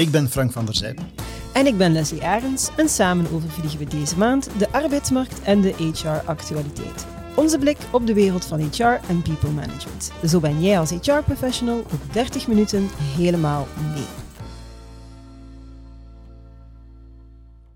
Ik ben Frank van der Zijden. En ik ben Leslie Arends en samen overvliegen we deze maand de arbeidsmarkt en de HR-actualiteit. Onze blik op de wereld van HR en people management. Zo ben jij als HR-professional op 30 minuten helemaal mee.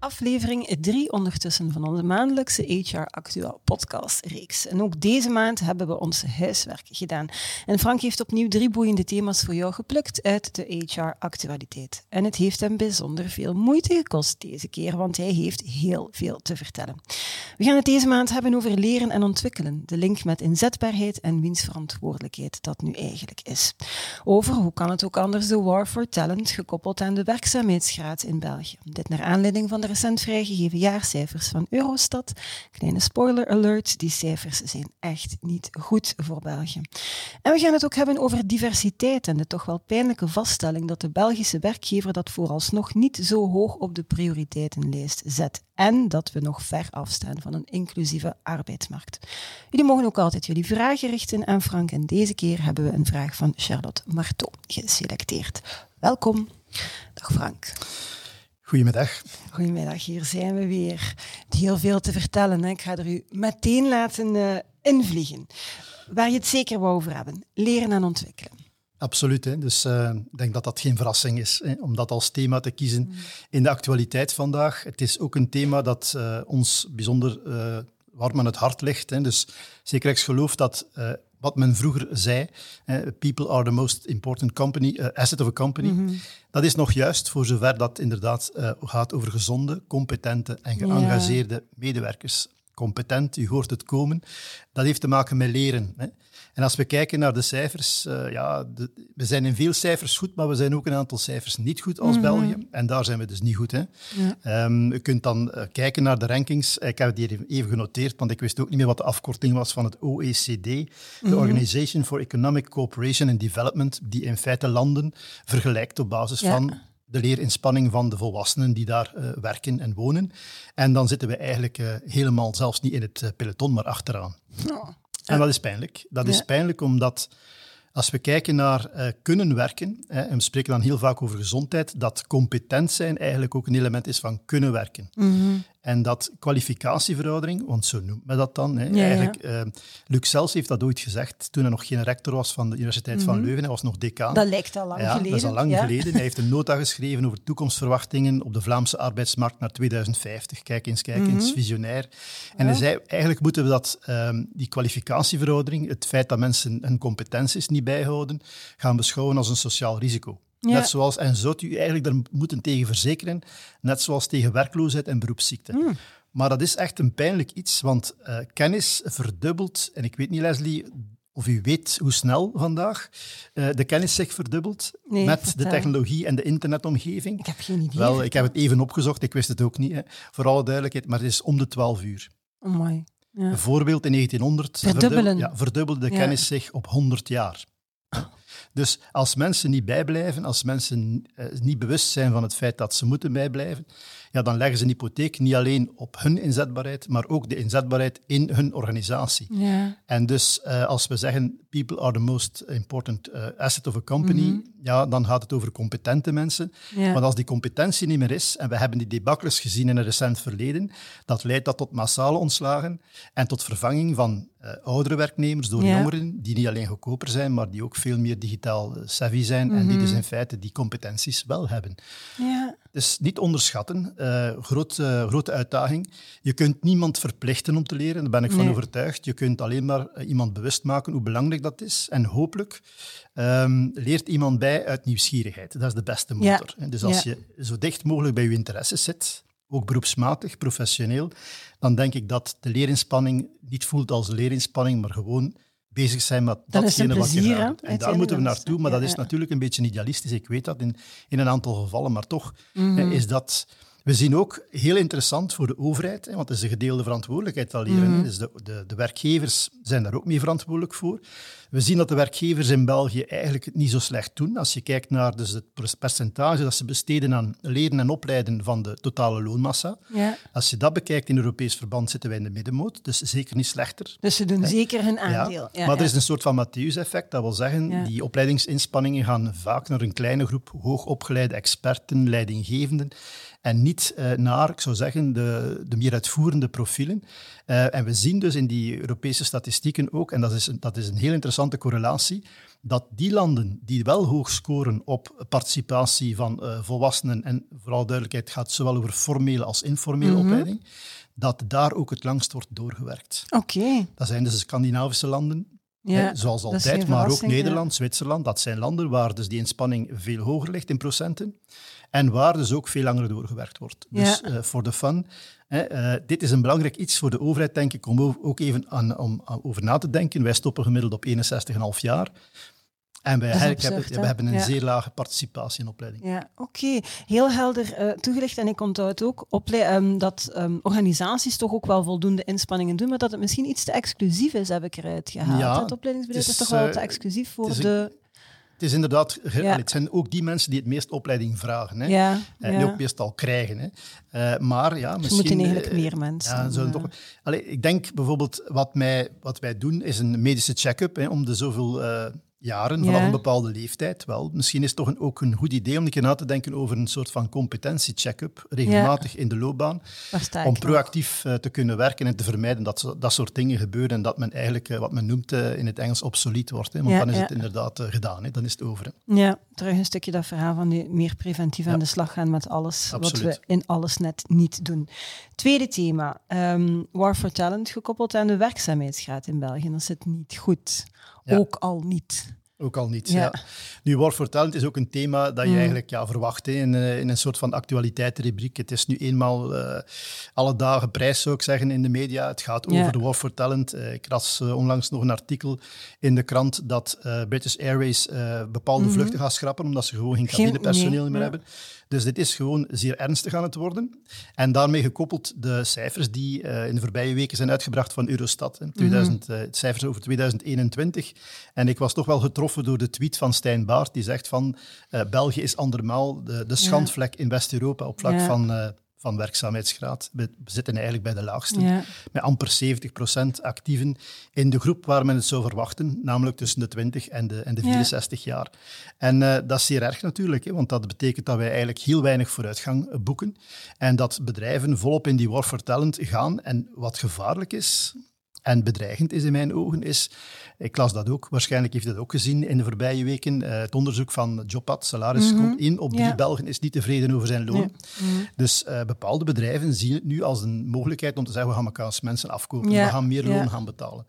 Aflevering 3 ondertussen van onze maandelijkse HR Actueel podcast-reeks. En ook deze maand hebben we ons huiswerk gedaan. En Frank heeft opnieuw drie boeiende thema's voor jou geplukt uit de HR-actualiteit. En het heeft hem bijzonder veel moeite gekost deze keer, want hij heeft heel veel te vertellen. We gaan het deze maand hebben over leren en ontwikkelen, de link met inzetbaarheid en wiens verantwoordelijkheid dat nu eigenlijk is. Over hoe kan het ook anders de war for talent gekoppeld aan de werkzaamheidsgraad in België. Dit naar aanleiding van de recent vrijgegeven jaarcijfers van Eurostat. Kleine spoiler alert, die cijfers zijn echt niet goed voor België. En we gaan het ook hebben over diversiteit en de toch wel pijnlijke vaststelling dat de Belgische werkgever dat vooralsnog niet zo hoog op de prioriteitenlijst zet. En dat we nog ver afstaan van een inclusieve arbeidsmarkt. Jullie mogen ook altijd jullie vragen richten aan Frank en deze keer hebben we een vraag van Charlotte Marteau geselecteerd. Welkom. Dag Frank. Goedemiddag. Goedemiddag, hier zijn we weer. Heel veel te vertellen. Hè. Ik ga er u meteen laten uh, invliegen. Waar je het zeker wou over hebben. Leren en ontwikkelen. Absoluut. Hè. Dus uh, ik denk dat dat geen verrassing is hè, om dat als thema te kiezen mm. in de actualiteit vandaag. Het is ook een thema dat uh, ons bijzonder warm aan het hart ligt. Hè. Dus zeker geloof dat wat men vroeger zei, people are the most important company, uh, asset of a company. Mm -hmm. Dat is nog juist voor zover dat inderdaad uh, gaat over gezonde, competente en geëngageerde yeah. medewerkers. Competent, u hoort het komen, dat heeft te maken met leren. Hè. En als we kijken naar de cijfers, uh, ja, de, we zijn in veel cijfers goed, maar we zijn ook een aantal cijfers niet goed als mm -hmm. België. En daar zijn we dus niet goed. Hè. Ja. Um, je kunt dan uh, kijken naar de rankings. Ik heb het hier even genoteerd, want ik wist ook niet meer wat de afkorting was van het OECD, de mm -hmm. Organization for Economic Cooperation and Development, die in feite landen vergelijkt op basis ja. van de leerinspanning van de volwassenen die daar uh, werken en wonen. En dan zitten we eigenlijk uh, helemaal zelfs niet in het uh, peloton, maar achteraan. Oh. En dat is pijnlijk. Dat is pijnlijk omdat als we kijken naar uh, kunnen werken, hè, en we spreken dan heel vaak over gezondheid, dat competent zijn eigenlijk ook een element is van kunnen werken. Mm -hmm. En dat kwalificatieveroudering, want zo noemt men dat dan. Hè, ja, eigenlijk, ja. Uh, Luc Sels heeft dat ooit gezegd toen hij nog geen rector was van de Universiteit mm -hmm. van Leuven. Hij was nog decaan. Dat lijkt al lang ja, geleden. Dat is al lang geleden. Hij heeft een nota geschreven over toekomstverwachtingen op de Vlaamse arbeidsmarkt naar 2050. Kijk eens, kijk eens, mm -hmm. visionair. En hij zei, eigenlijk moeten we dat, um, die kwalificatieveroudering, het feit dat mensen hun competenties niet bijhouden, gaan beschouwen als een sociaal risico. Ja. Net zoals, en zou u eigenlijk er moeten tegen verzekeren, net zoals tegen werkloosheid en beroepsziekte. Mm. Maar dat is echt een pijnlijk iets, want uh, kennis verdubbelt. En ik weet niet, Leslie, of u weet hoe snel vandaag uh, de kennis zich verdubbelt nee, met de technologie en de internetomgeving. Ik heb geen idee. Wel, ik heb het even opgezocht, ik wist het ook niet, hè, voor alle duidelijkheid, maar het is om de 12 uur. Oh my. Ja. Bijvoorbeeld in 1900 Verdubbelen. ja, verdubbelde de kennis zich op 100 jaar. Dus als mensen niet bijblijven, als mensen uh, niet bewust zijn van het feit dat ze moeten bijblijven, ja, dan leggen ze een hypotheek niet alleen op hun inzetbaarheid, maar ook de inzetbaarheid in hun organisatie. Ja. En dus uh, als we zeggen, people are the most important uh, asset of a company, mm -hmm. ja, dan gaat het over competente mensen. Ja. Want als die competentie niet meer is, en we hebben die debakkels gezien in het recent verleden, dat leidt dat tot massale ontslagen en tot vervanging van uh, oudere werknemers door ja. jongeren, die niet alleen goedkoper zijn, maar die ook veel meer digitaal savvy zijn mm -hmm. en die dus in feite die competenties wel hebben. Ja. Dus niet onderschatten. Uh, groot, uh, grote uitdaging. Je kunt niemand verplichten om te leren, daar ben ik van nee. overtuigd. Je kunt alleen maar iemand bewust maken hoe belangrijk dat is. En hopelijk um, leert iemand bij uit nieuwsgierigheid. Dat is de beste motor. Ja. Dus als je zo dicht mogelijk bij je interesses zit, ook beroepsmatig, professioneel, dan denk ik dat de leerinspanning niet voelt als leerinspanning, maar gewoon bezig zijn met datgene wat je gaat. En daar moeten we naartoe, maar ja, dat is natuurlijk een beetje idealistisch. Ik weet dat in, in een aantal gevallen, maar toch mm -hmm. is dat We zien ook, heel interessant voor de overheid, hè, want het is een gedeelde verantwoordelijkheid al hier. Mhm. Dus de, de, de werkgevers zijn daar ook mee verantwoordelijk voor. We zien dat de werkgevers in België eigenlijk het niet zo slecht doen. Als je kijkt naar dus het percentage dat ze besteden aan leren en opleiden van de totale loonmassa. Ja. Als je dat bekijkt in Europees verband, zitten wij in de middenmoot. Dus zeker niet slechter. Dus ze doen zeker hun aandeel. Ja, Ja, maar er is een soort van Matthäus-effect. Dat wil zeggen, die opleidingsinspanningen gaan vaak naar een kleine groep hoogopgeleide experten, leidinggevenden, en niet eh, naar, ik zou zeggen, de, de meer uitvoerende profielen. Eh, en we zien dus in die Europese statistieken ook, en dat is, een- dat is een heel interessante correlatie, dat die landen die wel hoog scoren op participatie van eh, volwassenen, en vooral duidelijkheid gaat zowel over formele als informele Mhm. opleiding, dat daar ook het langst wordt doorgewerkt. Oké. Dat zijn dus de Scandinavische landen, Ja, zoals altijd, maar ook ja. Nederland, Zwitserland, dat zijn landen waar dus die inspanning veel hoger ligt in procenten en waar dus ook veel langer doorgewerkt wordt. Dus Ja. eh, voor de fun, hè, eh, dit is een belangrijk iets voor de overheid, denk ik, om ook even aan, om, aan over na te denken. Wij stoppen gemiddeld op 61,5 jaar. En wij, Dat absurd, we hebben een Ja. zeer lage participatie in opleiding. Ja, oké. Heel helder eh, toegelicht. En ik onthoud ook ople- ehm, dat ehm, organisaties toch ook wel voldoende inspanningen doen, maar dat het misschien iets te exclusief is, heb ik eruit gehaald. Ja, het opleidingsbeleid het is, toch wel eh, te exclusief voor is de... Het is inderdaad, Ja. het zijn ook die mensen die het meest opleiding vragen. Hè. Ja, En ja. die ook meestal krijgen. Hè. Eh, maar ja, misschien... moeten eigenlijk eh, meer mensen. Ja, eh, toch, Allee, ik denk bijvoorbeeld, wat, mij, wat wij doen, is een medische check-up hè, om de zoveel eh, jaren, Ja. vanaf een bepaalde leeftijd. Wel, misschien is het toch een, ook een goed idee om een keer na te denken over een soort van competentie-check-up, regelmatig in de loopbaan, om proactief eh, te kunnen werken en te vermijden dat zo- dat soort dingen gebeuren en dat men eigenlijk, eh, wat men noemt eh, in het Engels, obsolet wordt. Hè, want Ja, dan is het inderdaad gedaan, hè, dan is het over. Hè. Ja, terug een stukje dat verhaal van die meer preventief aan de slag gaan met alles wat we in alles net niet doen. Tweede thema, ehm, War for Talent gekoppeld aan de werkzaamheidsgraad in België. Dat zit niet goed. Ja. Ook al niet. Ook al niet. Ja. Ja. Nu, War for Talent is ook een thema dat je Mm. eigenlijk ja, verwacht hè, in, eh, in een soort van actualiteitenrubriek. Het is nu eenmaal eh, alle dagen prijs, zou ik zeggen, in de media. Het gaat over de War for Talent. Eh, ik las onlangs nog een artikel in de krant dat British Airways bepaalde Mhm. vluchten gaat schrappen omdat ze gewoon geen cabinepersoneel nee, meer hebben. Dus dit is gewoon zeer ernstig aan het worden. En daarmee gekoppeld de cijfers die eh, in de voorbije weken zijn uitgebracht van Eurostat. hè. 2000, eh, het cijfers over 2021. En ik was toch wel getroffen door de tweet van Stijn Baart, die zegt van eh, België is andermaal de, de schandvlek in West-Europa op vlak Ja. van, eh, van werkzaamheidsgraad. We, zitten eigenlijk bij de laagste Ja. met amper 70% actieven in de groep waar men het zou verwachten, namelijk tussen de 20 en de, en de Ja. 64 jaar. En eh, dat is zeer erg natuurlijk, hè, want dat betekent dat wij eigenlijk heel weinig vooruitgang eh, boeken en dat bedrijven volop in die war for talent gaan. En wat gevaarlijk is, en bedreigend is in mijn ogen, is, ik las dat ook, waarschijnlijk heeft dat ook gezien in de voorbije weken, eh, het onderzoek van Jobpad, Salaris, Mhm. komt in op drie Ja. Belgen is niet tevreden over zijn loon. Nee. Mhm. Dus eh, bepaalde bedrijven zien het nu als een mogelijkheid om te zeggen, we gaan elkaar als mensen afkopen, Ja, we gaan meer loon gaan betalen.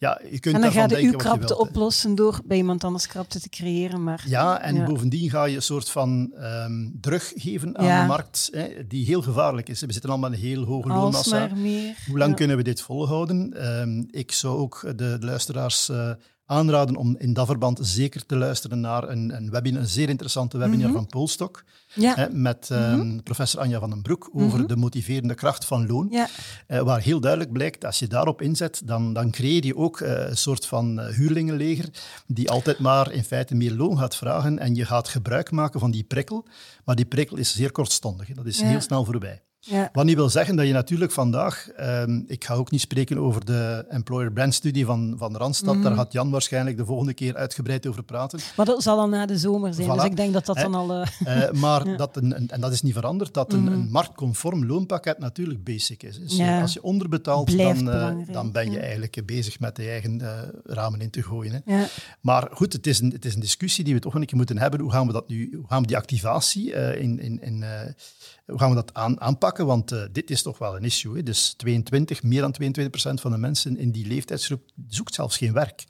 Ja, je kunt En dan ga je uw krapte wilt, oplossen door bij iemand anders krapte te creëren. Maar Ja, en Ja. bovendien ga je een soort van ehm, drug geven aan Ja. de markt, hè, die heel gevaarlijk is. We zitten allemaal met een heel hoge loonmassa. alsmaar meer. Hoe lang Ja. kunnen we dit volhouden? Ehm, ik zou ook de, de luisteraars eh, aanraden om in dat verband zeker te luisteren naar een, een, webinar, een zeer interessante webinar Mhm. van Polstok Ja. hè, met ehm, professor Anja van den Broek over Mhm. de motiverende kracht van loon. Ja. Eh, waar heel duidelijk blijkt, als je daarop inzet, dan, dan creëer je ook eh, een soort van eh, huurlingenleger die altijd maar in feite meer loon gaat vragen en je gaat gebruik maken van die prikkel. Maar die prikkel is zeer kortstondig, hè. dat is Ja. heel snel voorbij. Ja. Wat niet wil zeggen dat je natuurlijk vandaag, ehm, ik ga ook niet spreken over de employer brand studie van, van Randstad, Mhm. daar gaat Jan waarschijnlijk de volgende keer uitgebreid over praten. Maar dat zal al na de zomer zijn. Voilà. Dus ik denk dat dat Hè? dan al... eh, Eh, maar dat een, en dat is niet veranderd, dat een, Mhm. een marktconform loonpakket natuurlijk basic is. Dus Ja. eh, als je onderbetaalt, dan, eh, dan ben je eigenlijk eh, bezig met je eigen eh, ramen in te gooien. Hè. Maar goed, het is, een, het is een discussie die we toch een keer moeten hebben. Hoe gaan we dat nu, hoe gaan we die activatie eh, in, in, in eh, hoe gaan we dat aan, aanpakken? Want eh, dit is toch wel een issue. Hè? Dus 22, meer dan 22 procent van de mensen in die leeftijdsgroep zoekt zelfs geen werk.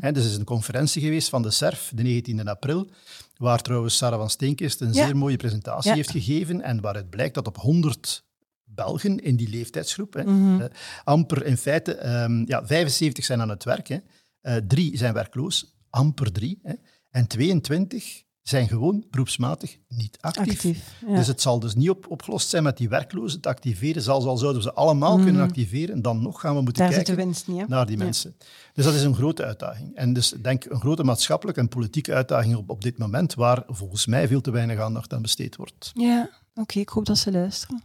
Hè, dus er is een conferentie geweest van de SERF, de 19e april, waar trouwens Sarah van Steenkist een Ja. zeer mooie presentatie Ja. heeft gegeven en waaruit blijkt dat op 100 Belgen in die leeftijdsgroep, hè, Mhm. eh, amper in feite, ehm, ja, 75 zijn aan het werk, hè, eh, drie zijn werkloos, amper drie, hè, en 22 zijn gewoon beroepsmatig niet actief. Actief, ja. Dus het zal dus niet op, opgelost zijn met die werklozen te activeren. Zelfs al zouden we ze allemaal kunnen activeren, dan nog gaan we moeten Mhm. Daar kijken winst naar die Ja. mensen. Dus dat is een grote uitdaging. En dus ik denk een grote maatschappelijke en politieke uitdaging op, op dit moment, waar volgens mij veel te weinig aandacht aan besteed wordt. Ja, oké. ik hoop dat ze luisteren.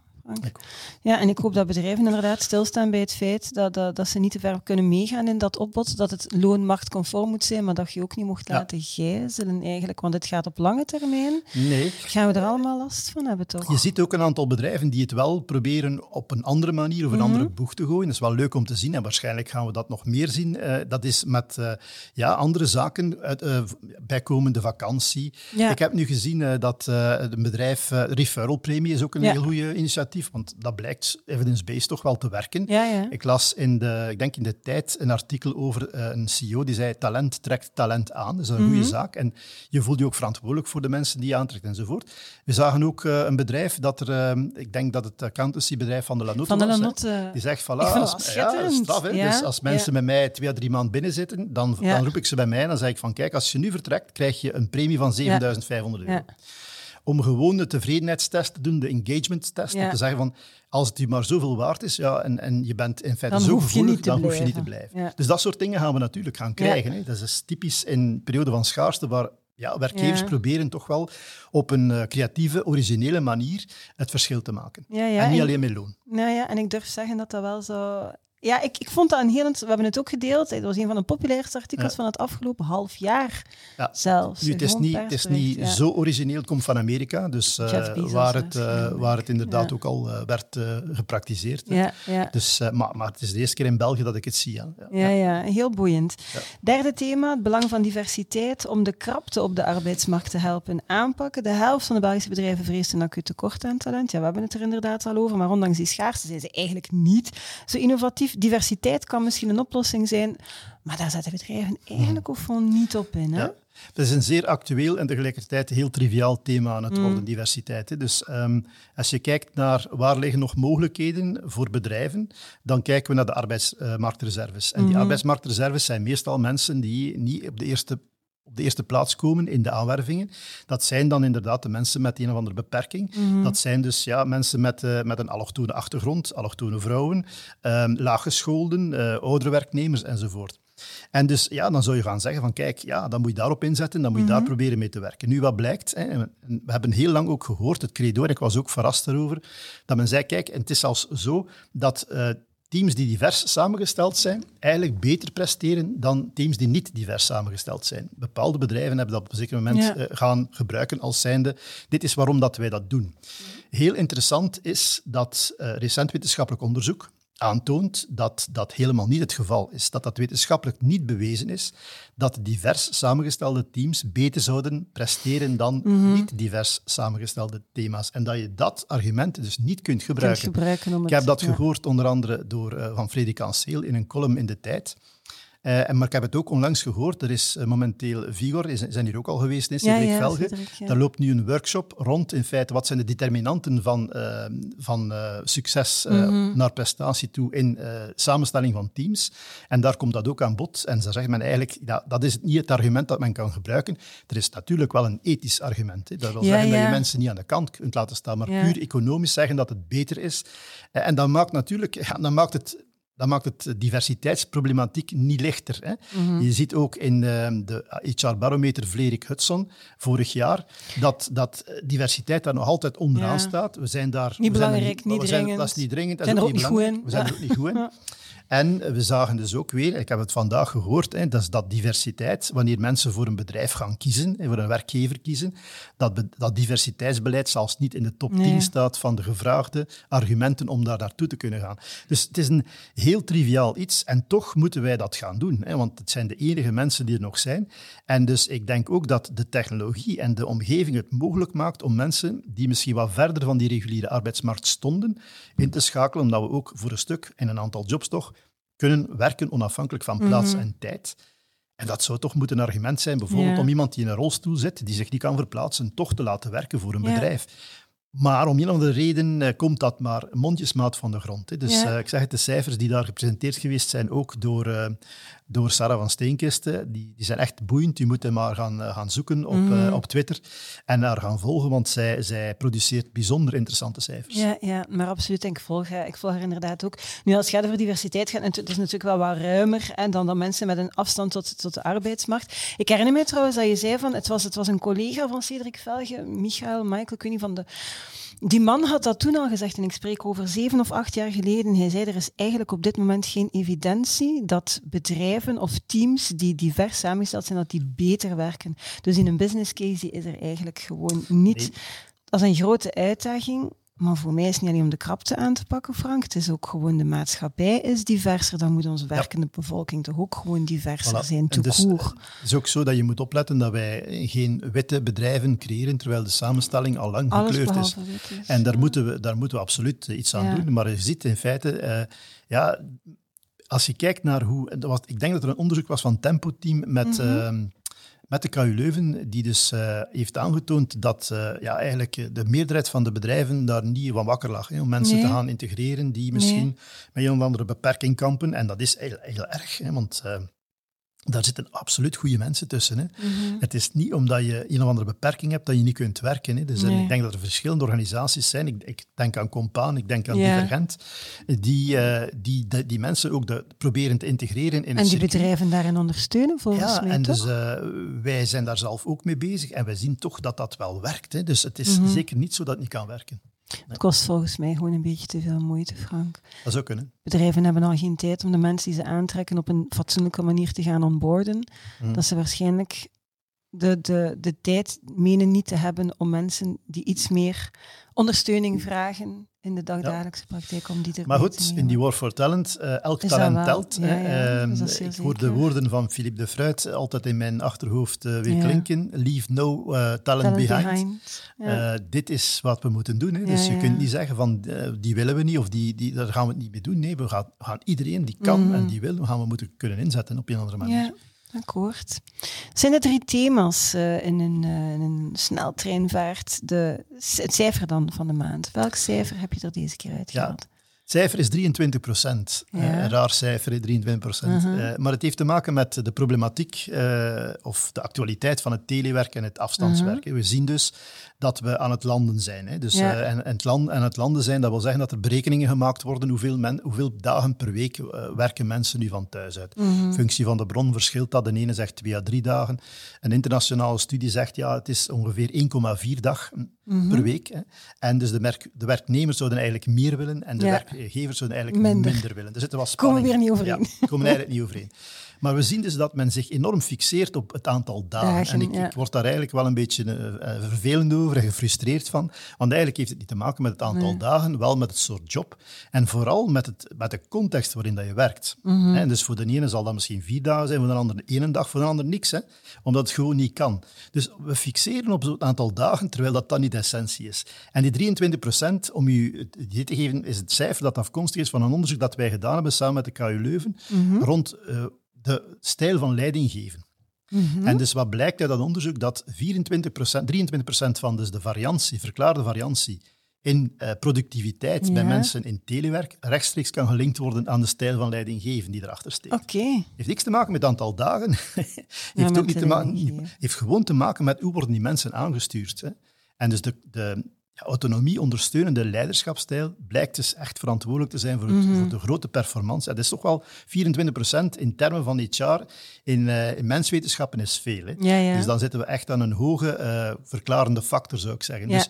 Ja, en ik hoop dat bedrijven inderdaad stilstaan bij het feit dat, dat, dat ze niet te ver kunnen meegaan in dat opbod, dat het loonmarktconform moet zijn, maar dat je ook niet mocht Ja. laten gijzelen eigenlijk, want het gaat op lange termijn. Nee, Gaan we er allemaal last van hebben, toch? Je ziet ook een aantal bedrijven die het wel proberen op een andere manier of een Mhm. andere boeg te gooien. Dat is wel leuk om te zien en waarschijnlijk gaan we dat nog meer zien. Eh, dat is met eh, ja, andere zaken, uit, eh, bijkomende vakantie. Ja. Ik heb nu gezien eh, dat eh een bedrijf, eh Referral Premie is ook een Ja. heel goed initiatief, want dat blijkt evidence-based toch wel te werken. Ja, ja. Ik las in de, ik denk in de tijd een artikel over eh, een CEO die zei talent trekt talent aan. Dat is een Mhm. goede zaak. En je voelt je ook verantwoordelijk voor de mensen die je aantrekt enzovoort. We zagen ook eh, een bedrijf dat er, eh, ik denk dat het accountancybedrijf van de Lanotte Van de. Lanotte. Die zegt, voilà, als, ja, straf, Dus als mensen bij mij twee à drie maanden binnen zitten, dan, dan roep ik ze bij mij en dan zeg ik van, kijk, als je nu vertrekt, krijg je een premie van 7500 euro. Om gewoon de tevredenheidstest te doen, de engagement-test, Ja. om te zeggen van, als het u maar zoveel waard is ja, en, en je bent in feite Dan zo gevoelig, dan hoef je niet te blijven. Dus dat soort dingen gaan we natuurlijk gaan krijgen. Hè. Dat is typisch in periode van schaarste, waar ja, werkgevers Ja. proberen toch wel op een eh, creatieve, originele manier het verschil te maken. Ja, ja, en niet en- alleen met loon. Nou ja, en ik durf zeggen dat dat wel zo... Ja, ik, ik vond dat een heel... We hebben het ook gedeeld. Het was een van de populairste artikels Ja. van het afgelopen half jaar Ja. zelfs. Nu, het is niet, het is niet ja. zo origineel, het komt van Amerika, dus Bezos, waar, het, eh, waar het inderdaad ook al eh, werd gepraktiseerd. hè. Ja, ja. Dus, maar, maar het is de eerste keer in België dat ik het zie. Ja, ja, heel boeiend. Derde thema, het belang van diversiteit om de krapte op de arbeidsmarkt te helpen aanpakken. De helft van de Belgische bedrijven vreest een acuut tekort aan talent. Ja, we hebben het er inderdaad al over, maar ondanks die schaarste zijn ze eigenlijk niet zo innovatief. Diversiteit kan misschien een oplossing zijn, maar daar zetten bedrijven eigenlijk ook gewoon niet op in. Hè? Ja. Het is een zeer actueel en tegelijkertijd heel triviaal thema aan het Mm. worden, diversiteit. hè. Dus ehm, als je kijkt naar waar liggen nog mogelijkheden voor bedrijven, dan kijken we naar de arbeidsmarktreserves. En Mhm. die arbeidsmarktreserves zijn meestal mensen die niet op de eerste op de eerste plaats komen in de aanwervingen. Dat zijn dan inderdaad de mensen met een of andere beperking. Mhm. Dat zijn dus ja, mensen met, eh, met een allochtone achtergrond, allochtone vrouwen, ehm laaggescholden, eh oudere werknemers enzovoort. En dus ja, dan zou je gaan zeggen van kijk, ja, dan moet je daarop inzetten, dan moet je daar proberen mee te werken. Nu, wat blijkt, hè, en we hebben heel lang ook gehoord, het credo, en ik was ook verrast daarover, dat men zei, kijk, en het is zelfs zo dat eh, teams die divers samengesteld zijn, eigenlijk beter presteren dan teams die niet divers samengesteld zijn. Bepaalde bedrijven hebben dat op een zeker moment Ja. eh, gaan gebruiken als zijnde, dit is waarom dat wij dat doen. Heel interessant is dat eh, recent wetenschappelijk onderzoek aantoont dat dat helemaal niet het geval is. Dat dat wetenschappelijk niet bewezen is dat divers samengestelde teams beter zouden presteren dan niet divers samengestelde thema's. En dat je dat argument dus niet kunt Kunt gebruiken. Ik heb dat ja. gehoord onder andere door, eh, van Frederik Anseel in een column in De Tijd. En maar ik heb het ook onlangs gehoord. Er is eh, momenteel Vigor, is, zijn hier ook al geweest in Cedric ja, Velge. Ja. Daar loopt nu een workshop rond in feite wat zijn de determinanten van, eh, van succes Mhm. naar prestatie toe in samenstelling van teams. En daar komt dat ook aan bod. En ze zegt men eigenlijk, ja, dat is niet het argument dat men kan gebruiken. Er is natuurlijk wel een ethisch argument. Hè. Dat wil zeggen dat je mensen niet aan de kant kunt laten staan, maar puur economisch zeggen dat het beter is. En dan maakt natuurlijk, ja, dan maakt het dan maakt het diversiteitsproblematiek niet lichter. Hè. Mhm. Je ziet ook in eh, de HR-barometer Vlerik Hudson vorig jaar dat, dat diversiteit daar nog altijd onderaan Ja. staat. We zijn daar... Niet belangrijk, niet we zijn- dringend. Dat is niet dringend. dat Zijn er ook niet goed in. We zijn er ook niet goed in. En we zagen dus ook weer, ik heb het vandaag gehoord, hè, dat is dat diversiteit, wanneer mensen voor een bedrijf gaan kiezen, voor een werkgever kiezen, dat, dat diversiteitsbeleid zelfs niet in de top 10 Nee. staat van de gevraagde argumenten om daar naartoe te kunnen gaan. Dus het is een heel triviaal iets en toch moeten wij dat gaan doen, hè, want het zijn de enige mensen die er nog zijn. En dus ik denk ook dat de technologie en de omgeving het mogelijk maakt om mensen die misschien wat verder van die reguliere arbeidsmarkt stonden, in te schakelen, omdat we ook voor een stuk in een aantal jobs toch kunnen werken onafhankelijk van plaats Mhm. en tijd. En dat zou toch moeten een argument zijn, bijvoorbeeld Ja. om iemand die in een rolstoel zit, die zich niet kan verplaatsen, toch te laten werken voor een Ja. bedrijf. Maar om een of andere reden uh, komt dat maar mondjesmaat van de grond. Hè. Dus ja. uh, ik zeg het, de cijfers die daar gepresenteerd geweest zijn, ook door, uh, door Sarah van Steenkisten, die, die zijn echt boeiend. U moet hem maar gaan, gaan zoeken op, mm. op Twitter en haar gaan volgen, want zij, zij produceert bijzonder interessante cijfers. Ja, ja maar absoluut. En ik volg, ik volg haar inderdaad ook. Nu, als het gaat over diversiteit, gaat het is natuurlijk wel wat ruimer en dan, dan mensen met een afstand tot, tot de arbeidsmarkt. Ik herinner me trouwens dat je zei van, het was, het was een collega van Cedric Velge, Michael, Michael, ik weet niet, van de die man had dat toen al gezegd, en ik spreek over zeven of acht jaar geleden. Hij zei, er is eigenlijk op dit moment geen evidentie dat bedrijven of teams die divers samengesteld zijn, dat die beter werken. Dus in een business case is er eigenlijk gewoon niet... Nee. Dat is een grote uitdaging. Maar voor mij is het niet alleen om de krapte aan te pakken, Frank. Het is ook gewoon de maatschappij is diverser. Dan moet onze werkende bevolking toch ook gewoon diverser zijn, te dus, Het is ook zo dat je moet opletten dat wij geen witte bedrijven creëren, terwijl de samenstelling al lang gekleurd is. is. En daar, moeten we, daar moeten we absoluut iets aan doen. Maar je ziet in feite, uh, ja, als je kijkt naar hoe... Was, ik denk dat er een onderzoek was van Tempo Team met... Mm -hmm met de KU Leuven, die dus uh, heeft aangetoond dat uh, ja, eigenlijk de meerderheid van de bedrijven daar niet van wakker lag. Hè, om mensen nee. te gaan integreren die misschien nee. met een of andere beperking kampen. En dat is heel, heel erg, hè, want daar zitten absoluut goede mensen tussen. Hè. Mm -hmm. Het is niet omdat je een of andere beperking hebt dat je niet kunt werken. Hè. Dus nee. ik denk dat er verschillende organisaties zijn. Ik, ik denk aan Compaan, ik denk aan. Divergent, die, uh, die, die, die, mensen ook de, proberen te integreren in En die bedrijven daarin ondersteunen, volgens ja, mij, en toch? dus uh, wij zijn daar zelf ook mee bezig en wij zien toch dat dat wel werkt. Hè. Dus het is mm -hmm. zeker niet zo dat het niet kan werken. Het kost volgens mij gewoon een beetje te veel moeite, Frank. Dat zou kunnen. Bedrijven hebben al geen tijd om de mensen die ze aantrekken op een fatsoenlijke manier te gaan onboarden. Mm. Dat ze waarschijnlijk de, de, de tijd menen niet te hebben om mensen die iets meer ondersteuning vragen in de dagdagelijkse ja. praktijk om die te Maar goed, in die War for Talent, uh, elk is talent telt. Ja, ja, uh, ik hoor de woorden van Philippe de Fruit altijd in mijn achterhoofd uh, weer klinken. Leave no talent, talent, behind. behind. dit is wat we moeten doen. Hè. Dus je kunt niet zeggen van die willen we niet of die, die, daar gaan we het niet mee doen. Nee, we gaan, gaan iedereen die kan mm. en die wil, gaan we moeten kunnen inzetten op een andere manier. Akkoord. Zijn er drie thema's uh, in, een, uh, in een sneltreinvaart? De, het cijfer dan van de maand. Welk cijfer heb je er deze keer uitgehaald? Ja. Het cijfer is 23 procent. Ja. Uh, een raar cijfer, 23 procent. -huh. uh, maar het heeft te maken met de problematiek of de actualiteit van het telewerk en het afstandswerk. -huh. We zien dus dat we aan het landen zijn. Hè. Dus, ja. uh, en, en, het land, en het landen zijn, dat wil zeggen dat er berekeningen gemaakt worden hoeveel, men, hoeveel dagen per week uh, werken mensen nu van thuis uit. Mm -hmm. Functie van de bron verschilt dat. De ene zegt twee à drie dagen. Een internationale studie zegt ja, het is ongeveer 1,4 dag mm -hmm. per week. Hè. En dus de, merk, de, werknemers zouden eigenlijk meer willen en de ja. werkgevers zouden eigenlijk minder, minder willen. Er zit wel spanning. Komen we weer niet overeen. Ja, komen eigenlijk niet overeen. Maar we zien dus dat men zich enorm fixeert op het aantal dagen. dagen en ik, ja. ik, word daar eigenlijk wel een beetje uh, vervelend over en gefrustreerd van. Want eigenlijk heeft het niet te maken met het aantal nee. dagen, wel met het soort job. En vooral met, het, met de context waarin dat je werkt. Mm -hmm. En dus voor de ene zal dat misschien vier dagen zijn, voor de andere één dag, voor de ander niks. Hè? Omdat het gewoon niet kan. Dus we fixeren op het aantal dagen, terwijl dat dan niet de essentie is. En die 23 procent, om u idee te geven, is het cijfer dat afkomstig is van een onderzoek dat wij gedaan hebben samen met de KU Leuven, mm -hmm. rond... Uh, de stijl van leiding geven. Mm -hmm. En dus wat blijkt uit dat onderzoek? Dat 24%, 23% van dus de variantie, verklaarde variantie in uh, productiviteit ja. bij mensen in telewerk rechtstreeks kan gelinkt worden aan de stijl van leiding geven die erachter steekt. Okay. Heeft niks te maken met het aantal dagen. heeft, ja, ook niet te maken, heeft gewoon te maken met hoe worden die mensen aangestuurd. Hè? En dus de, de, autonomie ondersteunende leiderschapsstijl blijkt dus echt verantwoordelijk te zijn voor, het, mm -hmm. voor de grote performance. Het is toch wel 24% in termen van HR in, uh, in menswetenschappen is veel. Hè? Ja, ja. Dus dan zitten we echt aan een hoge uh, verklarende factor, zou ik zeggen. Dus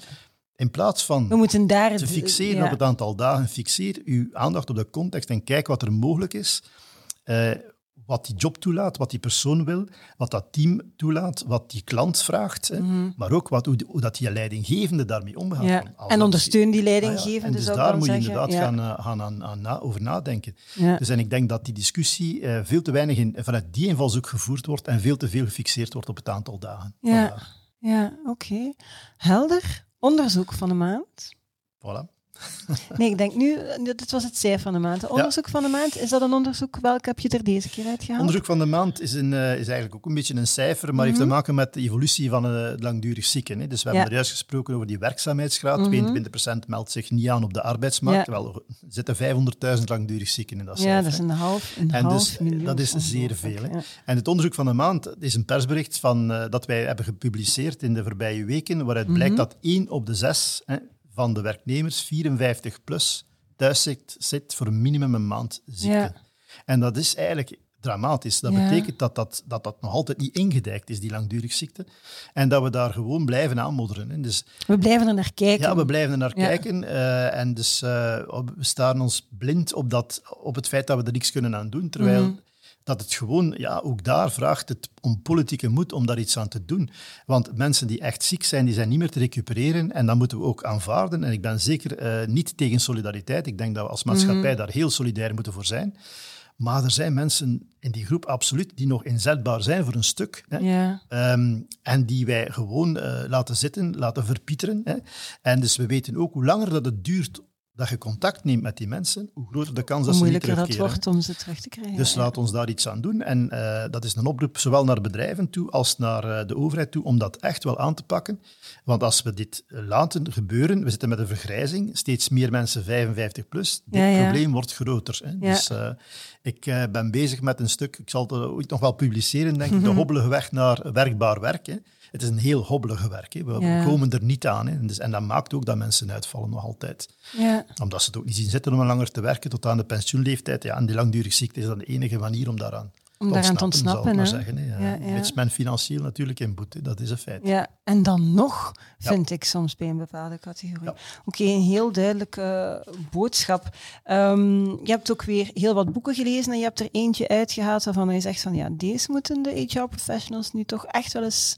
in plaats van we moeten daar te fixeren op het aantal dagen, fixeer uw aandacht op de context en kijk wat er mogelijk is. Uh, wat die job toelaat, wat die persoon wil, wat dat team toelaat, wat die klant vraagt, mm -hmm. maar ook wat, hoe, hoe, dat die leidinggevende daarmee omgaat. Ja. En ondersteun die leidinggevende. Ah, ja. En dus daar moet je inderdaad ja. gaan, uh, gaan aan, aan na, over nadenken. Dus en ik denk dat die discussie uh, veel te weinig in, vanuit die invalshoek gevoerd wordt en veel te veel gefixeerd wordt op het aantal dagen. Ja, ja oké. Okay. Helder. Onderzoek van de maand. Voilà. Nee, ik denk nu, dit was het cijfer van de maand. Onderzoek van de maand, is dat een onderzoek? Welk heb je er deze keer uitgehaald? Onderzoek van de maand is, een, uh, is eigenlijk ook een beetje een cijfer, maar heeft te mhm. maken met de evolutie van uh, langdurig zieken. Hè. Dus we hebben er juist gesproken over die werkzaamheidsgraad. Mm 22% meldt zich niet aan op de arbeidsmarkt. Ja. Wel, er zitten 500.000 langdurig zieken in dat cijfer. Ja, dat is een half, een en dus, Dat is zeer veel. Hè. En het onderzoek van de maand is een persbericht van, uh, dat wij hebben gepubliceerd in de voorbije weken, waaruit blijkt mhm. dat 1 op de 6 hè, van de werknemers 54 plus thuis zit, zit voor een minimum een maand ziekte. En dat is eigenlijk dramatisch. Dat betekent dat dat, dat dat nog altijd niet ingedijkt is, die langdurig ziekte. En dat we daar gewoon blijven aanmodderen. Dus, we blijven er naar kijken. Ja, we blijven er naar kijken. Uh, en dus uh, we staan ons blind op, dat, op het feit dat we er niks kunnen aan doen. Terwijl mhm dat het gewoon, ja, ook daar vraagt het om politieke moed om daar iets aan te doen. Want mensen die echt ziek zijn, die zijn niet meer te recupereren en dat moeten we ook aanvaarden. En ik ben zeker uh, niet tegen solidariteit. Ik denk dat we als maatschappij mhm. daar heel solidair moeten voor zijn. Maar er zijn mensen in die groep absoluut die nog inzetbaar zijn voor een stuk. Hè. Ja. Um, en die wij gewoon uh, laten zitten, laten verpieteren. Hè. En dus we weten ook hoe langer dat het duurt dat je contact neemt met die mensen, hoe groter de kans dat ze niet terugkeren. Hoe moeilijker dat wordt om ze terug te krijgen. Dus laat ons daar iets aan doen. En uh, dat is een oproep zowel naar bedrijven toe als naar uh, de overheid toe om dat echt wel aan te pakken. Want als we dit laten gebeuren, we zitten met een vergrijzing, steeds meer mensen 55 plus, dit ja, ja. probleem wordt groter. Hè. Dus uh, ik ben bezig met een stuk, ik zal het ooit nog wel publiceren, denk ik, de hobbelige weg naar werkbaar werk. Hè het is een heel hobbelige werk. Hè. We, komen er niet aan. Hè. En, dus, en, dat maakt ook dat mensen uitvallen nog altijd. Ja. Omdat ze het ook niet zien zitten om langer te werken tot aan de pensioenleeftijd. Ja, en die langdurig ziekte is dan de enige manier om daaraan om daaraan te ontsnappen. Maar zeggen, hè. Ja, ja. men financieel natuurlijk in boete, dat is een feit. Ja, en dan nog, vind ik soms bij een bepaalde categorie. Oké, een heel duidelijke boodschap. Um, je hebt ook weer heel wat boeken gelezen en je hebt er eentje uitgehaald waarvan je zegt van ja, deze moeten de HR-professionals nu toch echt wel eens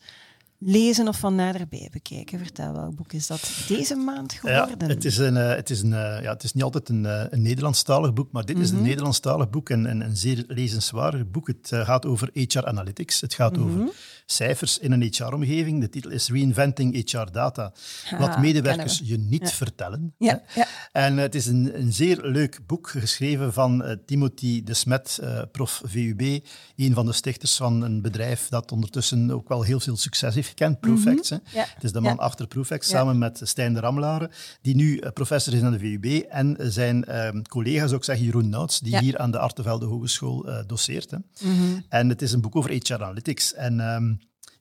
lezen of van naderbij bekijken? Vertel, welk boek is dat deze maand geworden? Ja, het, is een, uh, het, is een, uh, ja, het is niet altijd een, uh, een Nederlandstalig boek, maar dit mm -hmm. is een mhm. Nederlandstalig boek en, en, een zeer lezenswaardig boek. Het gaat over HR Analytics. Het gaat mm -hmm. over cijfers in een HR-omgeving. De titel is Reinventing HR Data. wat medewerkers je niet ja. vertellen. Ja, ja. En het is een, een zeer leuk boek, geschreven van uh, Timothy de Smet, uh, prof VUB, een van de stichters van een bedrijf dat ondertussen ook wel heel veel succes heeft gekend, Profex. Mm -hmm. Het is de man achter Profex, samen met Stijn de Ramlaren, die nu professor is aan de VUB, en zijn ehm, collega, zou ik zeggen, Jeroen Nouts, die hier aan de Artevelde Hogeschool doseert. Hè. Mm -hmm. En het is een boek over HR Analytics. En um,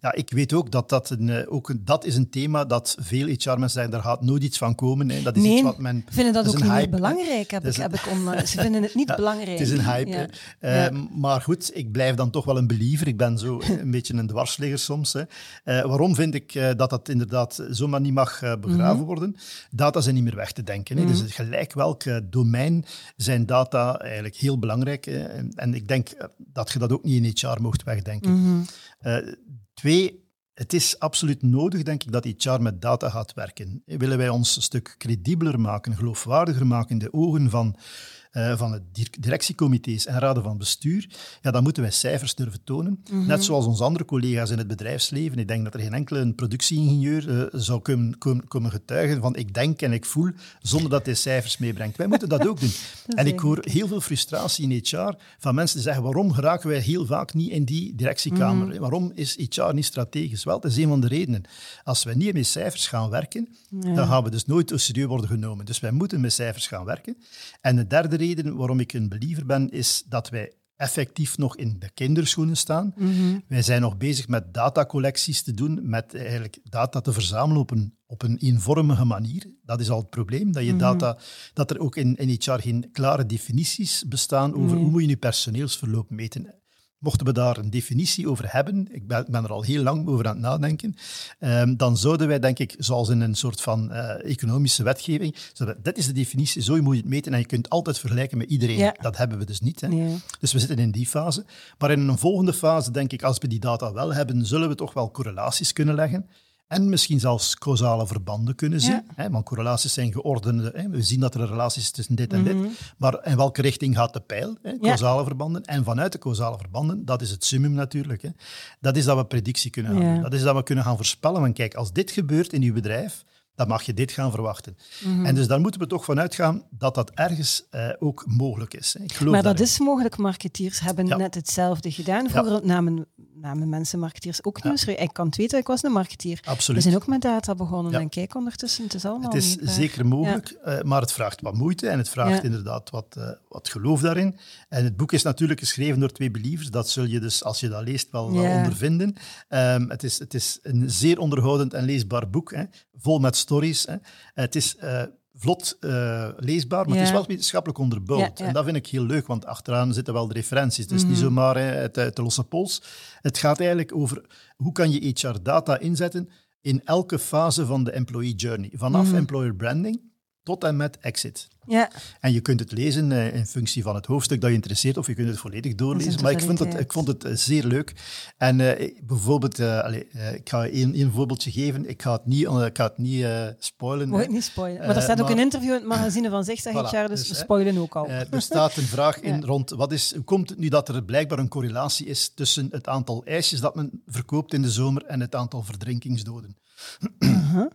ja, ik weet ook dat dat, een, eh, ook een, dat is een thema dat veel HR-mensen zeggen, daar gaat nooit iets van komen. Hè. Dat is nee, iets wat men... vinden dat, ook niet hype, belangrijk, heb ik, heb ik Ze vinden het niet belangrijk. Het is een hype. Ja. Uh, maar goed, ik blijf dan toch wel een believer. Ik ben zo een beetje een dwarsligger soms. Hè. Uh, waarom vind ik uh, dat dat inderdaad zomaar niet mag begraven mm -hmm. worden? Data zijn niet meer weg te denken. Hè. Mm -hmm. Dus gelijk welk domein zijn data eigenlijk heel belangrijk. Hè. En, en, ik denk dat je dat ook niet in HR mocht wegdenken. Mm -hmm. Twee, het is absoluut nodig, denk ik, dat HR met data gaat werken. Willen wij ons een stuk credibeler maken, geloofwaardiger maken in de ogen van uh, van de directiecomité's en raden van bestuur, ja, dan moeten wij cijfers durven tonen. Mhm. Net zoals onze andere collega's in het bedrijfsleven. Ik denk dat er geen enkele productieingenieur uh, zou kunnen, kunnen, getuigen van ik denk en ik voel, zonder dat hij cijfers meebrengt. Wij moeten dat ook doen. en ik hoor heel veel frustratie in HR van mensen die zeggen waarom geraken wij heel vaak niet in die directiekamer? Mhm. Waarom is HR niet strategisch? Wel, dat is een van de redenen. Als we niet met cijfers gaan werken, dan gaan we dus nooit serieus worden genomen. Dus wij moeten met cijfers gaan werken. En de derde reden reden waarom ik een believer ben, is dat wij effectief nog in de kinderschoenen staan. Mhm. Wij zijn nog bezig met datacollecties te doen, met eigenlijk data te verzamelen op een, op een eenvormige manier. Dat is al het probleem, dat, je mhm. data, dat er ook in, in HR geen klare definities bestaan over hoe moet je je personeelsverloop meten. Mochten we daar een definitie over hebben, ik ben, ben er al heel lang over aan het nadenken, um, dan zouden wij, denk ik, zoals in een soort van uh, economische wetgeving, zouden, dit is de definitie, zo moet je het meten en je kunt altijd vergelijken met iedereen. Ja. Dat hebben we dus niet. Hè. Ja. Dus we zitten in die fase. Maar in een volgende fase, denk ik, als we die data wel hebben, zullen we toch wel correlaties kunnen leggen. En misschien zelfs causale verbanden kunnen zien. Hè, want correlaties zijn geordende. Hè, we zien dat er een relatie is tussen dit en dit. Mhm. Maar in welke richting gaat de pijl? Hè, causale verbanden. En vanuit de causale verbanden, dat is het summum natuurlijk. Hè, dat is dat we predictie kunnen gaan doen. Dat is dat we kunnen gaan voorspellen. Want kijk, als dit gebeurt in uw bedrijf, dan mag je dit gaan verwachten. Mhm. En dus daar moeten we toch vanuit gaan dat dat ergens eh, ook mogelijk is. hè. Ik geloof Maar dat daarin. is mogelijk. Marketeers hebben net hetzelfde gedaan. Vroeger namen, namen mensen marketeers ook Ja. nieuws. Ik kan het weten, ik was een marketeer. We Absoluut. zijn ook met data begonnen. Ja. En kijk ondertussen, het is allemaal Het is waar. zeker mogelijk, eh, maar het vraagt wat moeite en het vraagt inderdaad wat, eh, wat geloof daarin. En het boek is natuurlijk geschreven door twee believers. Dat zul je dus, als je dat leest, wel, ondervinden. Ehm, het, is, het is een zeer onderhoudend en leesbaar boek, hè, vol met stories. Hè. Het is eh, vlot eh, leesbaar, maar het is wel wetenschappelijk onderbouwd. Ja, ja. En dat vind ik heel leuk, want achteraan zitten wel de referenties. Is Mhm. niet zomaar hè, uit, uit de losse pols. Het gaat eigenlijk over hoe kan je HR-data inzetten in elke fase van de employee journey. Vanaf Mhm. employer branding tot en met exit. Ja, En je kunt het lezen eh, in functie van het hoofdstuk dat je interesseert, of je kunt het volledig doorlezen. Maar ik, vind het, ik vond het eh, zeer leuk. En eh, bijvoorbeeld, allee, ik ga één, één voorbeeldje geven. Ik ga het niet, ik ga het niet spoilen. moet ik niet spoilen. Maar er staat ook maar- een interview in het magazine van Zicht, zeg ik Voilà, jaar, dus dus, we spoilen ook al. Er staat een vraag in Ja. rond wat is, hoe komt het nu dat er blijkbaar een correlatie is tussen het aantal ijsjes dat men verkoopt in de zomer en het aantal verdrinkingsdoden.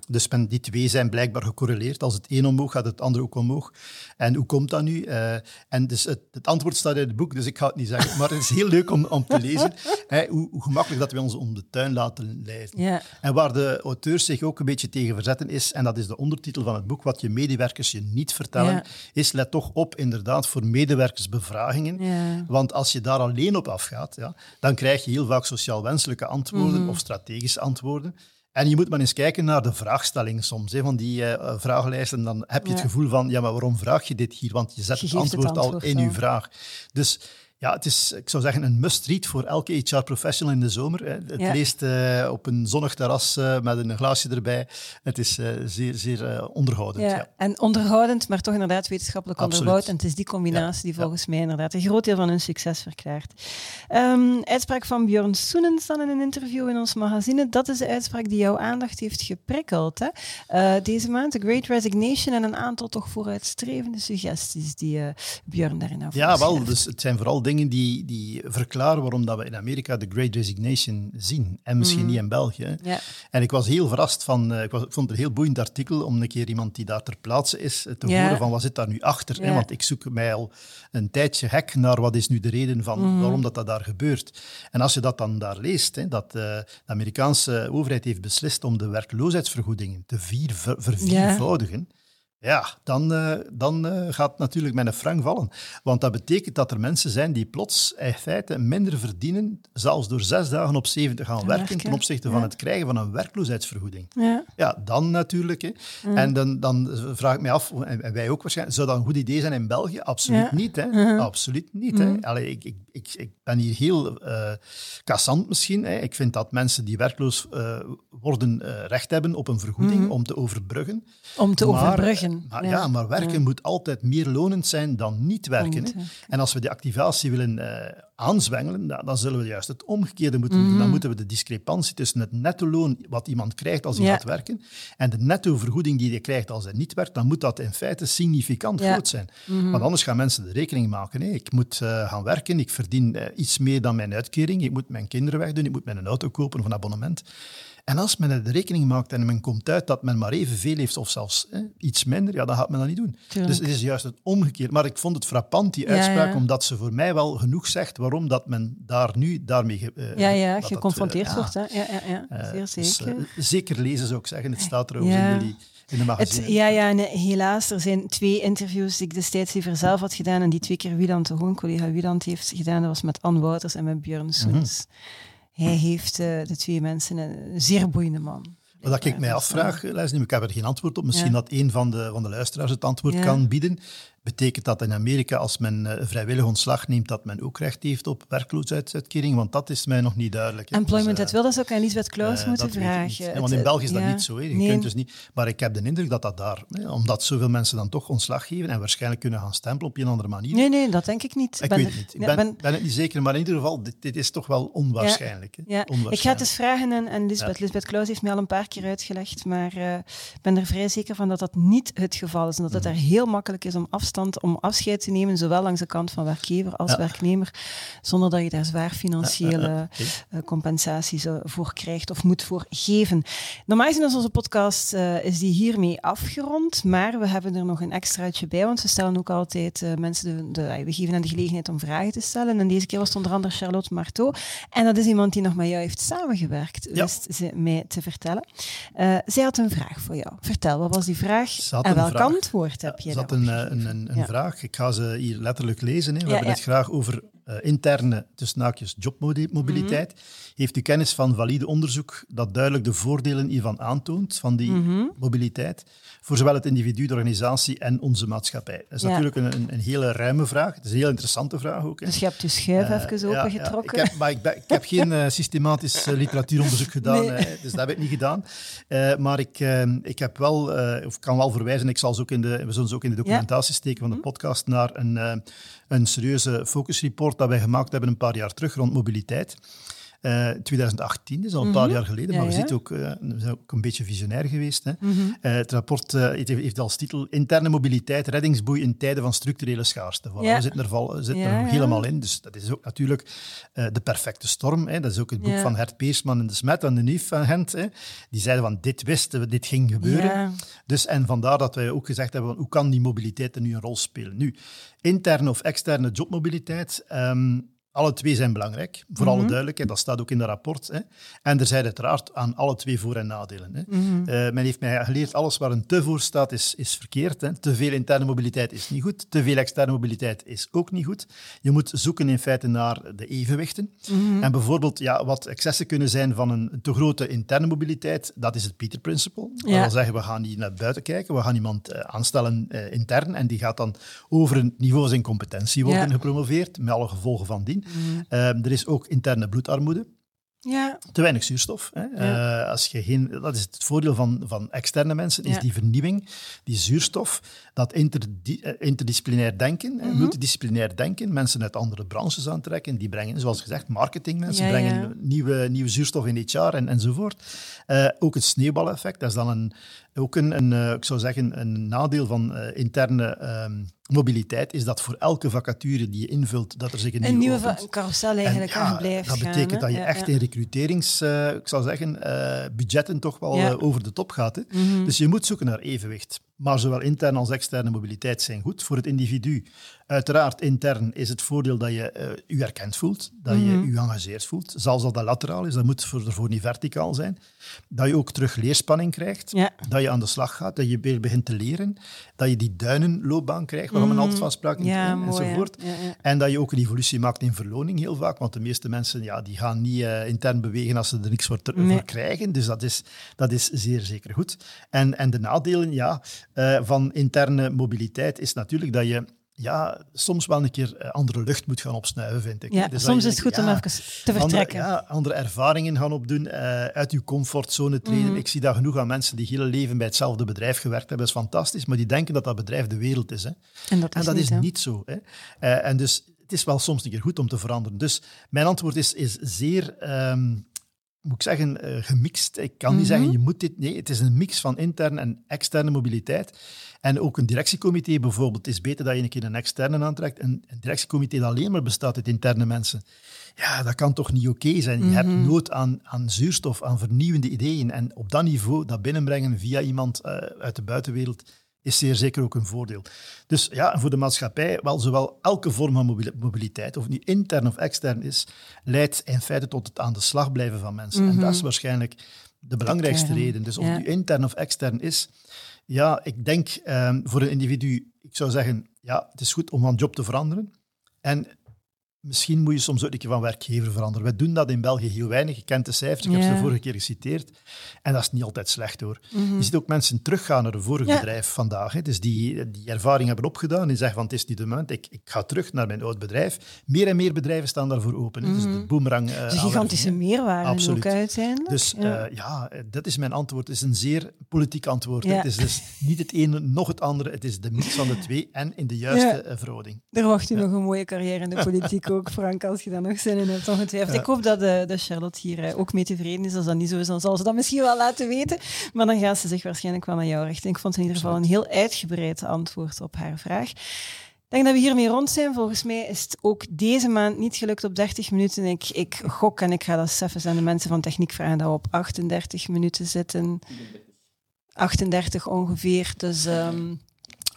Dus men, die twee zijn blijkbaar gecorreleerd. Als het een omhoog gaat, het andere ook omhoog. En hoe komt dat nu? Eh, en dus het, het antwoord staat in het boek, dus ik ga het niet zeggen. Maar het is heel leuk om, om te lezen hè, hoe, hoe gemakkelijk dat we ons om de tuin laten leiden. En waar de auteurs zich ook een beetje tegen verzetten is, en dat is de ondertitel van het boek, wat je medewerkers je niet vertellen, is let toch op inderdaad voor medewerkersbevragingen. ja. Want als je daar alleen op afgaat, ja, dan krijg je heel vaak sociaal wenselijke antwoorden Mhm. of strategische antwoorden. En je moet maar eens kijken naar de vraagstelling soms, hè, van die eh, vragenlijsten. Dan heb je het Ja. gevoel van, ja, maar waarom vraag je dit hier? Want je zet Je het geeft het antwoord, antwoord al in je vraag. Dus ja, het is, ik zou zeggen, een must-read voor elke HR-professional in de zomer. Het Ja. leest eh, op een zonnig terras eh, met een glaasje erbij. Het is eh, zeer, zeer onderhoudend. Ja, Ja. en onderhoudend, maar toch inderdaad wetenschappelijk Absoluut. onderbouwd. En het is die combinatie die volgens mij inderdaad een groot deel van hun succes verklaart. Ehm, uitspraak van Björn Soenen dan in een interview in ons magazine. Dat is de uitspraak die jouw aandacht heeft geprikkeld. Hè? Deze maand, The Great Resignation en een aantal toch vooruitstrevende suggesties die Björn daarin heeft. Ja, wel. Dus het zijn vooral dingen die, die verklaren waarom dat we in Amerika de Great Resignation zien. En misschien niet in België. Ja. En ik was heel verrast van... eh, ik, was, ik vond het een heel boeiend artikel om een keer iemand die daar ter plaatse is eh, te Ja. horen van wat zit daar nu achter. hè. Want ik zoek mij al een tijdje hek naar wat is nu de reden van Mhm. waarom dat, dat daar gebeurt. En als je dat dan daar leest, hè, dat eh, de Amerikaanse overheid heeft beslist om de werkloosheidsvergoedingen te vier, ver, verviervoudigen... Ja, dan, eh, dan eh, gaat natuurlijk mijn frank vallen. Want dat betekent dat er mensen zijn die plots in feite minder verdienen, zelfs door zes dagen op zeven te gaan werken, werken, ten opzichte ja. van het krijgen van een werkloosheidsvergoeding. Ja. Ja, dan natuurlijk. Hè. Mm. En dan, dan vraag ik mij af, en wij ook waarschijnlijk, zou dat een goed idee zijn in België? Absoluut Ja. niet. Hè. Absoluut niet. Hè. Allee, ik, ik, ik, ik ben hier heel kassant misschien. Hè. Ik vind dat mensen die werkloos eh, worden eh, recht hebben op een vergoeding Mhm. om te overbruggen. Om te Maar, overbruggen. Maar, ja. maar werken Ja. moet altijd meer lonend zijn dan niet werken. hè. En als we die activatie willen aanzwengelen, dan, dan zullen we juist het omgekeerde moeten doen. Dan moeten we de discrepantie tussen het netto loon wat iemand krijgt als hij Ja. gaat werken en de netto vergoeding die hij krijgt als hij niet werkt, dan moet dat in feite significant Ja. groot zijn. Mhm. Want anders gaan mensen de rekening maken. Ik moet eh, gaan werken, ik verdien eh, iets meer dan mijn uitkering, ik moet mijn kinderen wegdoen, ik moet mijn auto kopen of een abonnement. En als men de rekening maakt en men komt uit dat men maar evenveel heeft of zelfs hè, iets minder, ja, dan gaat men dat niet doen. Tuurlijk. Dus het is juist het omgekeerd. Maar ik vond het frappant, die uitspraak, ja. omdat ze voor mij wel genoeg zegt waarom dat men daar nu daarmee... eh, ja, ja, geconfronteerd eh, wordt. Hè? Ja, ja, ja. eh, zeer dus, zeker. zeker lezen zou ik zeggen. Het staat er ook in jullie in de Het, magazine. ja, ja, en helaas, er zijn twee interviews die ik destijds liever zelf had gedaan en die twee keer Wieland, de gewoon collega Wieland, heeft gedaan. Dat was met Anne Wouters en met Björn Soens. Hij heeft eh, de twee mensen een zeer boeiende man. Wat ik mij afvraag, Leslie, ik heb er geen antwoord op. Misschien Ja. dat een van de, van de luisteraars het antwoord Ja. kan bieden. Betekent dat in Amerika, als men eh, vrijwillig ontslag neemt, dat men ook recht heeft op werkloosheidsuitkering? Want dat is mij nog niet duidelijk. Employment Dus, at eh, Will, dat zou ik aan Lisbeth Klaus Eh, moeten vragen. Ja, want in België is dat ja. niet zo. Je Nee. kunt dus niet, maar ik heb de indruk dat dat daar, hè, omdat zoveel mensen dan toch ontslag geven en waarschijnlijk kunnen gaan stempelen op een andere manier. Nee, nee, dat denk ik niet. ik Ben weet er- het niet. Ik ja, ben, ben- ben het niet zeker, maar in ieder geval, dit, dit is toch wel onwaarschijnlijk. hè. Ja, ik ga het Onwaarschijnlijk. eens vragen aan, aan Lisbeth. Lisbeth Klaus heeft mij al een paar keer uitgelegd, maar eh, ik ben er vrij zeker van dat dat niet het geval is en dat het Mhm. daar heel makkelijk is om af afstand om afscheid te nemen, zowel langs de kant van werkgever als werknemer, zonder dat je daar zwaar financiële uh, compensaties voor krijgt of moet voor geven. Normaal gezien is onze podcast is die hiermee afgerond, maar we hebben er nog een extraatje bij, want we stellen ook altijd mensen, de, de, we geven hen de gelegenheid om vragen te stellen. En deze keer was het onder andere Charlotte Marteau. En dat is iemand die nog met jou heeft samengewerkt, ja. wist ze mij te vertellen. Uh, zij had een vraag voor jou. Vertel, wat was die vraag en welk antwoord heb je Ze had een, eh, een, een, een vraag. Ik ga ze hier letterlijk lezen. Hè. We hebben het graag over uh, interne, tussen naakjes, jobmobiliteit. Mhm. Heeft u kennis van valide onderzoek dat duidelijk de voordelen hiervan aantoont, van die mhm. mobiliteit, voor zowel het individu, de organisatie en onze maatschappij? Dat is natuurlijk een, een, een, hele ruime vraag. Het is een heel interessante vraag ook. Hè. Dus je hebt je schuif uh, even opengetrokken? Ja, ik heb, maar ik, ik heb geen uh, systematisch literatuuronderzoek gedaan, dus dat heb ik niet gedaan. maar ik, ik heb wel, of kan wel verwijzen, ik zal ze ook in de, we zullen ze ook in de documentatie steken van de mhm. podcast, naar een, een serieuze focusreport dat wij gemaakt hebben een paar jaar terug rond mobiliteit. 2018, uh, is al een paar mhm. jaar geleden, maar we, Zitten ook, uh, we zijn ook een beetje visionair geweest. Hè. Mm -hmm. uh, het rapport heeft, heeft, als titel Interne mobiliteit, reddingsboei in tijden van structurele schaarste. Voilà, We zitten er, val, zitten er helemaal in, dus dat is ook natuurlijk de perfecte storm. Hè. Dat is ook het boek van Hert Peersman en de Smet en de Nief van Gent. Hè. Die zeiden van, dit wisten we, dit ging gebeuren. Dus, en vandaar dat wij ook gezegd hebben, hoe kan die mobiliteit er nu een rol spelen? Nu, interne of externe jobmobiliteit... Um, alle twee zijn belangrijk, voor alle mhm. duidelijkheid, dat staat ook in dat rapport. Hè. En er zijn uiteraard aan alle twee voor- en nadelen. Hè. Mhm. Eh, men heeft mij geleerd, alles waar een te voor staat, is, is verkeerd. Hè. Te veel interne mobiliteit is niet goed, te veel externe mobiliteit is ook niet goed. Je moet zoeken in feite naar de evenwichten. Mhm. En bijvoorbeeld, ja, wat excessen kunnen zijn van een te grote interne mobiliteit, dat is het Peter Principle. Dat wil zeggen, we gaan niet naar buiten kijken, we gaan iemand uh, aanstellen uh, intern en die gaat dan over een niveau zijn competentie worden gepromoveerd, met alle gevolgen van dien. Mm. er is ook interne bloedarmoede. Ja. Te weinig zuurstof. Hè. Ja. Uh, als je geen, dat is het voordeel van, van externe mensen, is die vernieuwing, die zuurstof, dat interdi eh, interdisciplinair denken, mm multidisciplinair denken, mensen uit andere branches aantrekken, die brengen, zoals gezegd, marketingmensen ja, brengen Nieuwe, nieuwe zuurstof in HR en, enzovoort. Uh, ook het sneeuwbaleffect, dat is dan een, ook een, een uh, ik zou zeggen, een nadeel van interne um, mobiliteit is dat voor elke vacature die je invult, dat er zich een, een nieuwe carousel eigenlijk aan blijft Dat betekent dat je echt in recruterings, uh, ik zal zeggen, uh, budgetten toch wel uh, over de top gaat. Hè. Mm -hmm. Dus je moet zoeken naar evenwicht. Maar zowel interne als externe mobiliteit zijn goed voor het individu. Uiteraard, intern is het voordeel dat je uh, je erkend voelt, dat je mhm. je engageerd voelt. Zelfs als dat lateraal is, dat moet voor, ervoor niet verticaal zijn. Dat je ook terug leerspanning krijgt, ja. dat je aan de slag gaat, dat je weer begint te leren, dat je die duinenloopbaan krijgt, waar mm. men altijd van sprak, ja, enzovoort. Ja, en dat je ook een evolutie maakt in verloning heel vaak, want de meeste mensen ja, die gaan niet uh, intern bewegen als ze er niks voor, nee. voor, krijgen. Dus dat is, dat is zeer zeker goed. En, en de nadelen ja, uh, van interne mobiliteit is natuurlijk dat je ja, soms wel een keer eh, andere lucht moet gaan opsnuiven, vind ik. Ja, dus soms is het goed om even te vertrekken. Andere, ja, andere ervaringen gaan opdoen, uh, uit je comfortzone treden. Mhm. Ik zie dat genoeg aan mensen die hele leven bij hetzelfde bedrijf gewerkt hebben. Dat is fantastisch, maar die denken dat dat bedrijf de wereld is. Hè. En dat is, en dat niet, is niet, zo. Hè. Uh, en dus het is wel soms een keer goed om te veranderen. Dus mijn antwoord is, is zeer... Um, moet ik zeggen, uh, gemixt. Ik kan niet mhm. zeggen, je moet dit... Nee, het is een mix van interne en externe mobiliteit. En ook een directiecomité bijvoorbeeld. Het is beter dat je een keer een externe aantrekt. Een, een directiecomité dat alleen maar bestaat uit interne mensen. Ja, dat kan toch niet oké zijn? Je hebt mhm. nood aan, aan zuurstof, aan vernieuwende ideeën. En op dat niveau dat binnenbrengen via iemand uh, uit de buitenwereld is zeer zeker ook een voordeel. Dus ja, voor de maatschappij, wel zowel elke vorm van mobiliteit, of het nu intern of extern is, leidt in feite tot het aan de slag blijven van mensen. En dat is mhm. waarschijnlijk de belangrijkste reden. Dus of het nu intern of extern is, ja, ik denk um, voor een individu, ik zou zeggen, ja, het is goed om van job te veranderen. En Misschien moet je soms ook een keer van werkgever veranderen. Wij doen dat in België heel weinig. Je kent de cijfers, ik heb ze de vorige keer geciteerd. En dat is niet altijd slecht hoor. Mhm. Je ziet ook mensen teruggaan naar een vorig bedrijf vandaag. Hè. Dus die, die ervaring hebben opgedaan en zeggen van het is niet de moment, ik, ik ga terug naar mijn oud bedrijf. Meer en meer bedrijven staan daarvoor open. Mm Dus de boemerang... Uh, dus gigantische meerwaarde Absoluut. ook uiteindelijk. Dus ja. Uh, ja. dat is mijn antwoord. Het is een zeer politiek antwoord. Het is dus niet het ene nog het andere. Het is de mix van de twee en in de juiste verhouding. Er wacht u nog een mooie carrière in de politiek ook, Frank, als je daar nog zin in hebt, ongetwijfeld. Ik hoop dat, de, dat Charlotte hier ook mee tevreden is. Als dat niet zo is, dan zal ze dat misschien wel laten weten. Maar dan gaat ze zich waarschijnlijk wel naar jou richten. Ik vond in ieder geval een heel uitgebreid antwoord op haar vraag. Ik denk dat we hiermee rond zijn. Volgens mij is het ook deze maand niet gelukt op 30 minuten. Ik, ik gok en ik ga dat even aan de mensen van techniek vragen dat we op 38 minuten zitten. 38 ongeveer. Dus um,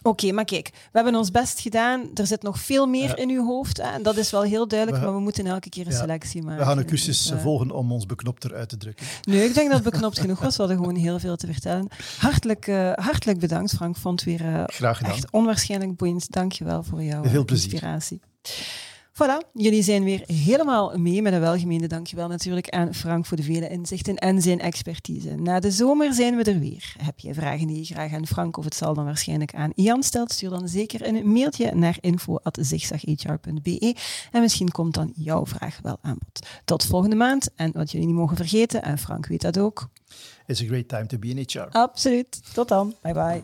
Oké, maar kijk, we hebben ons best gedaan. Er zit nog veel meer in uw hoofd. En dat is wel heel duidelijk, maar we moeten elke keer een selectie maken. We gaan een cursus dus, uh, volgen om ons beknopt eruit te drukken. Nee, ik denk dat het beknopt genoeg was. We hadden gewoon heel veel te vertellen. Hartelijk, uh, hartelijk bedankt, Frank. Vond het weer uh, Graag gedaan. echt onwaarschijnlijk boeiend. Dank je wel voor jouw heel inspiratie. Voilà, jullie zijn weer helemaal mee met een welgemeende dankjewel natuurlijk aan Frank voor de vele inzichten en zijn expertise. Na de zomer zijn we er weer. Heb je vragen die je graag aan Frank of het zal dan waarschijnlijk aan Ian stelt, stuur dan zeker een mailtje naar info.zigzaghr.be en misschien komt dan jouw vraag wel aan bod. Tot volgende maand en wat jullie niet mogen vergeten, en Frank weet dat ook. It's a great time to be in HR. Absoluut. Tot dan. Bye bye.